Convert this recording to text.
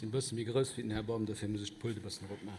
sind bisschen wie groß wie den Herr Baum, dafür muss ich Pulte bisschen machen.